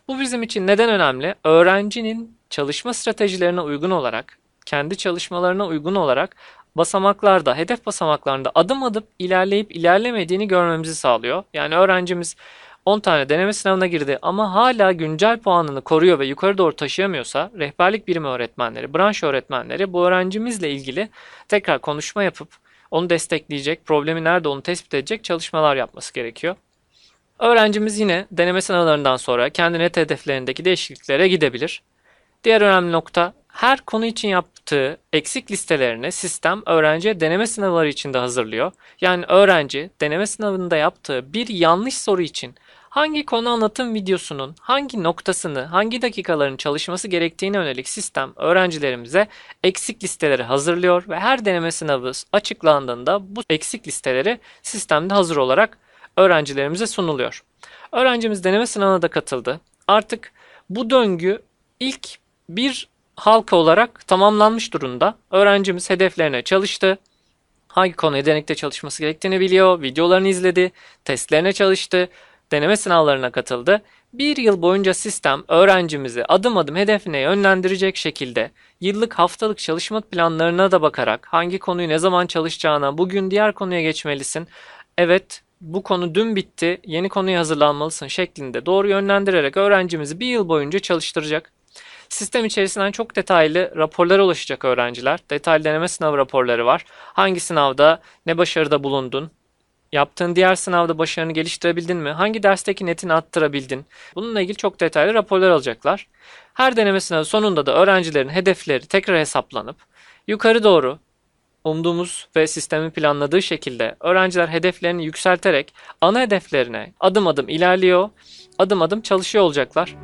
Bu bizim için neden önemli? Öğrencinin çalışma stratejilerine uygun olarak, kendi çalışmalarına uygun olarak basamaklarda, hedef basamaklarında adım adım ilerleyip ilerlemediğini görmemizi sağlıyor. Yani öğrencimiz 10 tane deneme sınavına girdi ama hala güncel puanını koruyor ve yukarı doğru taşıyamıyorsa rehberlik birimi öğretmenleri, branş öğretmenleri bu öğrencimizle ilgili tekrar konuşma yapıp onu destekleyecek, problemi nerede onu tespit edecek çalışmalar yapması gerekiyor. Öğrencimiz yine deneme sınavlarından sonra kendi net hedeflerindeki değişikliklere gidebilir. Diğer önemli nokta her konu için yaptığı eksik listelerini sistem öğrenciye deneme sınavları için de hazırlıyor. Yani öğrenci deneme sınavında yaptığı bir yanlış soru için hangi konu anlatım videosunun hangi noktasını, hangi dakikaların çalışması gerektiğine yönelik sistem öğrencilerimize eksik listeleri hazırlıyor ve her deneme sınavı açıklandığında bu eksik listeleri sistemde hazır olarak öğrencilerimize sunuluyor. Öğrencimiz deneme sınavına da katıldı. Artık bu döngü ilk bir halka olarak tamamlanmış durumda. Öğrencimiz hedeflerine çalıştı. Hangi konuya denekte çalışması gerektiğini biliyor, videolarını izledi, testlerine çalıştı deneme sınavlarına katıldı. Bir yıl boyunca sistem öğrencimizi adım adım hedefine yönlendirecek şekilde yıllık haftalık çalışma planlarına da bakarak hangi konuyu ne zaman çalışacağına, bugün diğer konuya geçmelisin, evet bu konu dün bitti, yeni konuya hazırlanmalısın şeklinde doğru yönlendirerek öğrencimizi bir yıl boyunca çalıştıracak. Sistem içerisinden çok detaylı raporlara ulaşacak öğrenciler. Detaylı deneme sınavı raporları var. Hangi sınavda ne başarıda bulundun, Yaptığın diğer sınavda başarını geliştirebildin mi? Hangi dersteki netini arttırabildin? Bununla ilgili çok detaylı raporlar alacaklar. Her deneme sınavı sonunda da öğrencilerin hedefleri tekrar hesaplanıp yukarı doğru umduğumuz ve sistemin planladığı şekilde öğrenciler hedeflerini yükselterek ana hedeflerine adım adım ilerliyor, adım adım çalışıyor olacaklar.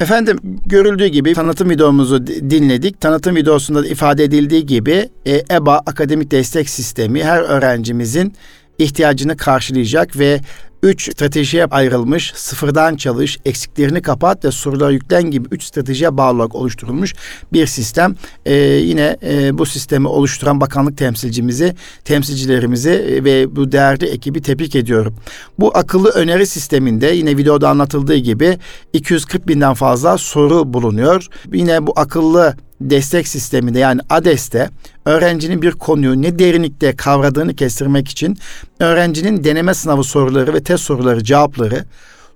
Efendim görüldüğü gibi tanıtım videomuzu dinledik. Tanıtım videosunda da ifade edildiği gibi e, EBA akademik destek sistemi her öğrencimizin ihtiyacını karşılayacak ve üç stratejiye ayrılmış, sıfırdan çalış, eksiklerini kapat ve soruları yüklen gibi üç stratejiye bağlı olarak oluşturulmuş bir sistem. Ee, yine e, bu sistemi oluşturan bakanlık temsilcimizi, temsilcilerimizi e, ve bu değerli ekibi tebrik ediyorum. Bu akıllı öneri sisteminde yine videoda anlatıldığı gibi 240 binden fazla soru bulunuyor. Yine bu akıllı destek sisteminde yani ADES'te öğrencinin bir konuyu ne derinlikte kavradığını kestirmek için öğrencinin deneme sınavı soruları ve test soruları cevapları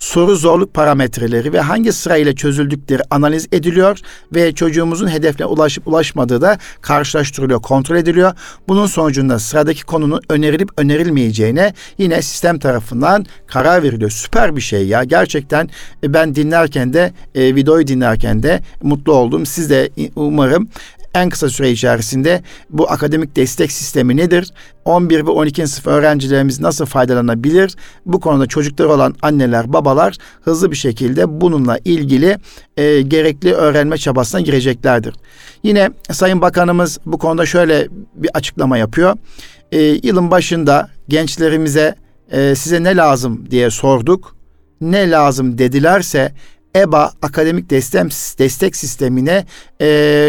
soru zorluk parametreleri ve hangi sırayla çözüldükleri analiz ediliyor ve çocuğumuzun hedefine ulaşıp ulaşmadığı da karşılaştırılıyor, kontrol ediliyor. Bunun sonucunda sıradaki konunun önerilip önerilmeyeceğine yine sistem tarafından karar veriliyor. Süper bir şey ya. Gerçekten e, ben dinlerken de e, videoyu dinlerken de mutlu oldum. Siz de umarım en kısa süre içerisinde bu akademik destek sistemi nedir? 11 ve 12. sınıf öğrencilerimiz nasıl faydalanabilir? Bu konuda çocukları olan anneler, babalar hızlı bir şekilde bununla ilgili e, gerekli öğrenme çabasına gireceklerdir. Yine Sayın Bakanımız bu konuda şöyle bir açıklama yapıyor. E, yılın başında gençlerimize e, size ne lazım diye sorduk. Ne lazım dedilerse EBA akademik destek, destek sistemine e,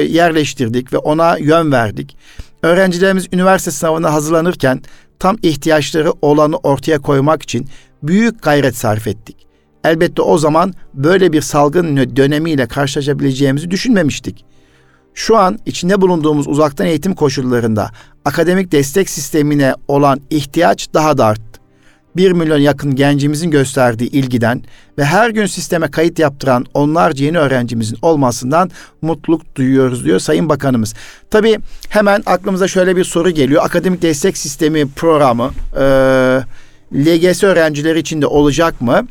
yerleştirdik ve ona yön verdik. Öğrencilerimiz üniversite sınavına hazırlanırken tam ihtiyaçları olanı ortaya koymak için büyük gayret sarf ettik. Elbette o zaman böyle bir salgın dönemiyle karşılaşabileceğimizi düşünmemiştik. Şu an içinde bulunduğumuz uzaktan eğitim koşullarında akademik destek sistemine olan ihtiyaç daha da arttı. 1 milyon yakın gencimizin gösterdiği ilgiden ve her gün sisteme kayıt yaptıran onlarca yeni öğrencimizin olmasından mutluluk duyuyoruz diyor Sayın Bakanımız. Tabii hemen aklımıza şöyle bir soru geliyor. Akademik destek sistemi programı e, LGS öğrencileri için de olacak mı?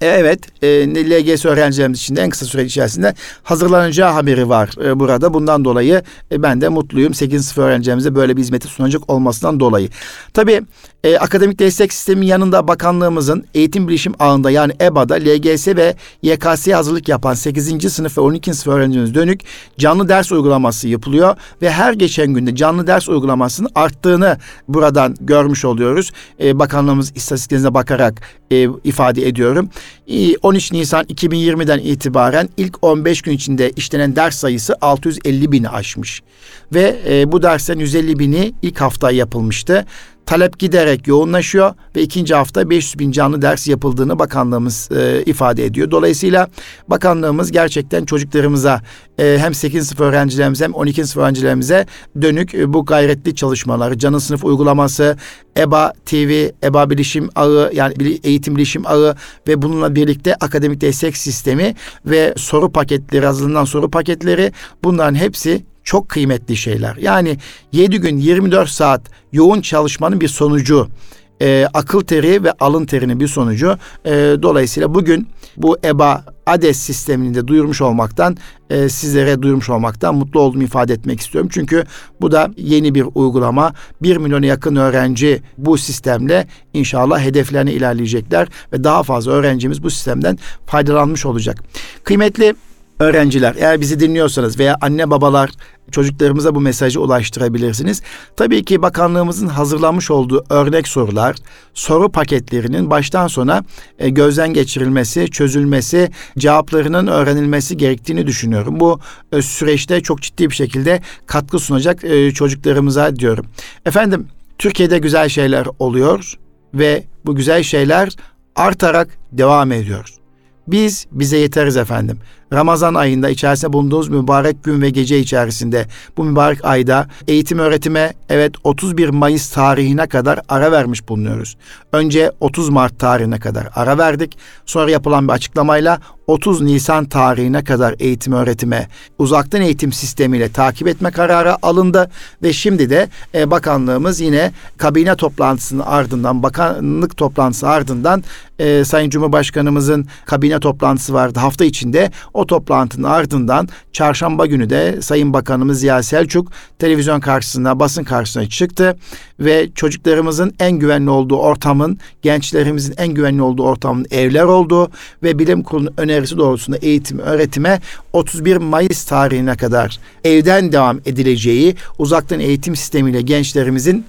E, evet, e, LGS öğrencilerimiz için de en kısa süre içerisinde hazırlanacağı haberi var e, burada. Bundan dolayı e, ben de mutluyum. 8. sınıf öğrencilerimize böyle bir hizmeti sunacak olmasından dolayı. Tabii e, akademik destek sistemi yanında bakanlığımızın eğitim bilişim ağında yani EBA'da LGS ve YKS'ye hazırlık yapan 8. sınıf ve 12. sınıf öğrencilerimiz dönük canlı ders uygulaması yapılıyor ve her geçen günde canlı ders uygulamasının arttığını buradan görmüş oluyoruz. E, bakanlığımız istatistiklerine bakarak e, ifade ediyorum. 13 e, Nisan 2020'den itibaren ilk 15 gün içinde işlenen ders sayısı 650 bini aşmış. Ve e, bu derslerin 150 bini ilk hafta yapılmıştı talep giderek yoğunlaşıyor ve ikinci hafta 500 bin canlı ders yapıldığını bakanlığımız e, ifade ediyor. Dolayısıyla bakanlığımız gerçekten çocuklarımıza e, hem 8 sınıf öğrencilerimize hem 12 sınıf öğrencilerimize dönük e, bu gayretli çalışmaları, canı sınıf uygulaması, EBA TV, EBA bilişim ağı yani eğitim bilişim ağı ve bununla birlikte akademik destek sistemi ve soru paketleri hazırlanan soru paketleri bunların hepsi çok kıymetli şeyler. Yani 7 gün 24 saat yoğun çalışmanın bir sonucu. E, akıl teri ve alın terinin bir sonucu. E, dolayısıyla bugün bu EBA ADES sistemini de duyurmuş olmaktan, e, sizlere duyurmuş olmaktan mutlu olduğumu ifade etmek istiyorum. Çünkü bu da yeni bir uygulama. Bir milyona yakın öğrenci bu sistemle inşallah hedeflerine ilerleyecekler ve daha fazla öğrencimiz bu sistemden faydalanmış olacak. Kıymetli öğrenciler eğer bizi dinliyorsanız veya anne babalar çocuklarımıza bu mesajı ulaştırabilirsiniz. Tabii ki bakanlığımızın hazırlanmış olduğu örnek sorular, soru paketlerinin baştan sona e, gözden geçirilmesi, çözülmesi, cevaplarının öğrenilmesi gerektiğini düşünüyorum. Bu e, süreçte çok ciddi bir şekilde katkı sunacak e, çocuklarımıza diyorum. Efendim Türkiye'de güzel şeyler oluyor ve bu güzel şeyler artarak devam ediyor. Biz bize yeteriz efendim. Ramazan ayında içerisinde bulunduğumuz mübarek gün ve gece içerisinde bu mübarek ayda eğitim öğretime evet 31 Mayıs tarihine kadar ara vermiş bulunuyoruz. Önce 30 Mart tarihine kadar ara verdik. Sonra yapılan bir açıklamayla 30 Nisan tarihine kadar eğitim öğretime uzaktan eğitim sistemiyle takip etme kararı alındı ve şimdi de e, bakanlığımız yine kabine toplantısının ardından bakanlık toplantısı ardından e, Sayın Cumhurbaşkanımızın kabine toplantısı vardı hafta içinde o toplantının ardından çarşamba günü de Sayın Bakanımız Ziya Selçuk televizyon karşısına, basın karşısına çıktı ve çocuklarımızın en güvenli olduğu ortamın, gençlerimizin en güvenli olduğu ortamın evler olduğu ve bilim kurulunun önerisi doğrultusunda eğitim, öğretime 31 Mayıs tarihine kadar evden devam edileceği, uzaktan eğitim sistemiyle gençlerimizin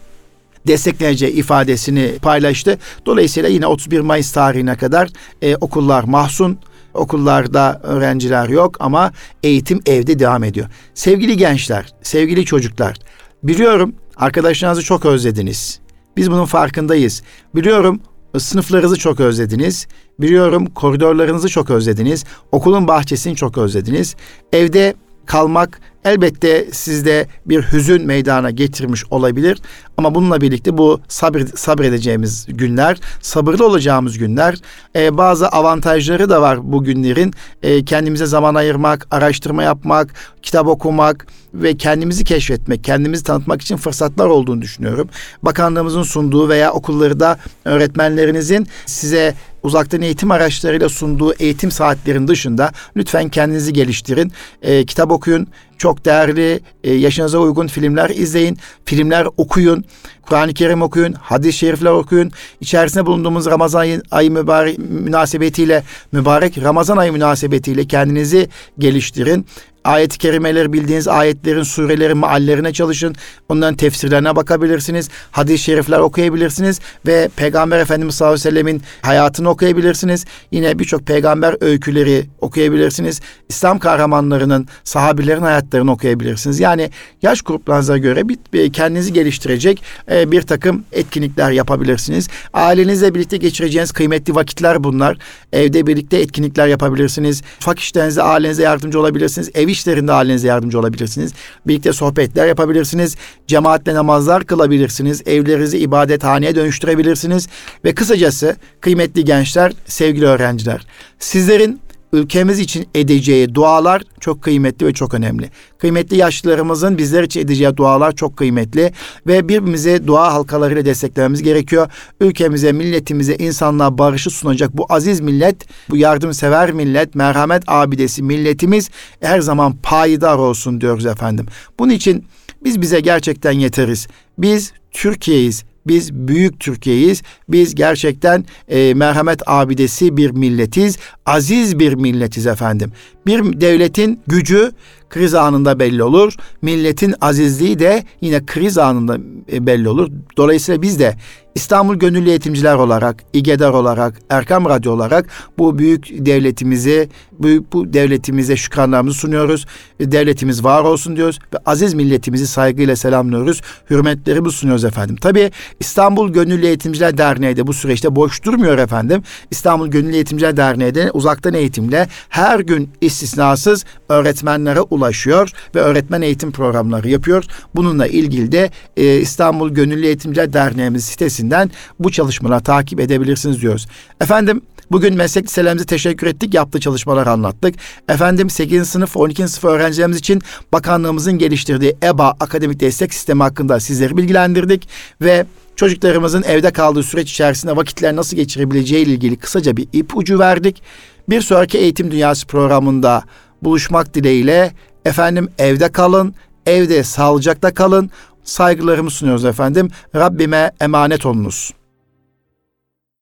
destekleneceği ifadesini paylaştı. Dolayısıyla yine 31 Mayıs tarihine kadar e, okullar mahzun. Okullarda öğrenciler yok ama eğitim evde devam ediyor. Sevgili gençler, sevgili çocuklar, biliyorum arkadaşlarınızı çok özlediniz. Biz bunun farkındayız. Biliyorum sınıflarınızı çok özlediniz. Biliyorum koridorlarınızı çok özlediniz. Okulun bahçesini çok özlediniz. Evde kalmak elbette sizde bir hüzün meydana getirmiş olabilir. Ama bununla birlikte bu sabır, sabredeceğimiz günler, sabırlı olacağımız günler. Ee, bazı avantajları da var bu günlerin. Ee, kendimize zaman ayırmak, araştırma yapmak, kitap okumak ve kendimizi keşfetmek, kendimizi tanıtmak için fırsatlar olduğunu düşünüyorum. Bakanlığımızın sunduğu veya okullarda öğretmenlerinizin size uzaktan eğitim araçlarıyla sunduğu eğitim saatlerin dışında lütfen kendinizi geliştirin. E, kitap okuyun. Çok değerli e, yaşınıza uygun filmler izleyin. Filmler okuyun. Kur'an-ı Kerim okuyun. Hadis-i şerifler okuyun. İçerisinde bulunduğumuz Ramazan ayı, ayı mübarek münasebetiyle mübarek Ramazan ayı münasebetiyle kendinizi geliştirin ayet-i kerimeleri bildiğiniz ayetlerin, surelerin meallerine çalışın. Onların tefsirlerine bakabilirsiniz. Hadis-i şerifler okuyabilirsiniz ve Peygamber Efendimiz sallallahu aleyhi ve sellemin hayatını okuyabilirsiniz. Yine birçok peygamber öyküleri okuyabilirsiniz. İslam kahramanlarının, sahabilerin hayatlarını okuyabilirsiniz. Yani yaş gruplarınıza göre bir, kendinizi geliştirecek e, bir takım etkinlikler yapabilirsiniz. Ailenizle birlikte geçireceğiniz kıymetli vakitler bunlar. Evde birlikte etkinlikler yapabilirsiniz. Ufak işlerinizde ailenize yardımcı olabilirsiniz. Ev işlerinde halinize yardımcı olabilirsiniz. Birlikte sohbetler yapabilirsiniz. Cemaatle namazlar kılabilirsiniz. Evlerinizi ibadethaneye dönüştürebilirsiniz. Ve kısacası kıymetli gençler, sevgili öğrenciler, sizlerin ülkemiz için edeceği dualar çok kıymetli ve çok önemli. Kıymetli yaşlılarımızın bizler için edeceği dualar çok kıymetli ve birbirimize dua halkalarıyla desteklememiz gerekiyor. Ülkemize, milletimize, insanlığa barışı sunacak bu aziz millet, bu yardımsever millet, merhamet abidesi milletimiz her zaman payidar olsun diyoruz efendim. Bunun için biz bize gerçekten yeteriz. Biz Türkiye'yiz. Biz büyük Türkiye'yiz. Biz gerçekten e, merhamet abidesi bir milletiz. Aziz bir milletiz efendim. Bir devletin gücü kriz anında belli olur. Milletin azizliği de yine kriz anında e, belli olur. Dolayısıyla biz de İstanbul Gönüllü Eğitimciler olarak, İGEDAR olarak, Erkam Radyo olarak bu büyük devletimizi, büyük bu devletimize şükranlarımızı sunuyoruz. Devletimiz var olsun diyoruz ve aziz milletimizi saygıyla selamlıyoruz. Hürmetlerimizi sunuyoruz efendim. Tabii İstanbul Gönüllü Eğitimciler Derneği de bu süreçte boş durmuyor efendim. İstanbul Gönüllü Eğitimciler Derneği de uzaktan eğitimle her gün istisnasız öğretmenlere ulaşıyor ve öğretmen eğitim programları yapıyor. Bununla ilgili de e, İstanbul Gönüllü Eğitimciler Derneğimiz sitesinden bu çalışmaları takip edebilirsiniz diyoruz. Efendim Bugün meslek liselerimize teşekkür ettik. Yaptığı çalışmalar anlattık. Efendim 8. sınıf 12. sınıf öğrencilerimiz için bakanlığımızın geliştirdiği EBA akademik destek sistemi hakkında sizleri bilgilendirdik ve çocuklarımızın evde kaldığı süreç içerisinde vakitler nasıl geçirebileceği ile ilgili kısaca bir ipucu verdik. Bir sonraki Eğitim Dünyası programında buluşmak dileğiyle efendim evde kalın, evde sağlıcakla kalın. Saygılarımı sunuyoruz efendim. Rabbime emanet olunuz.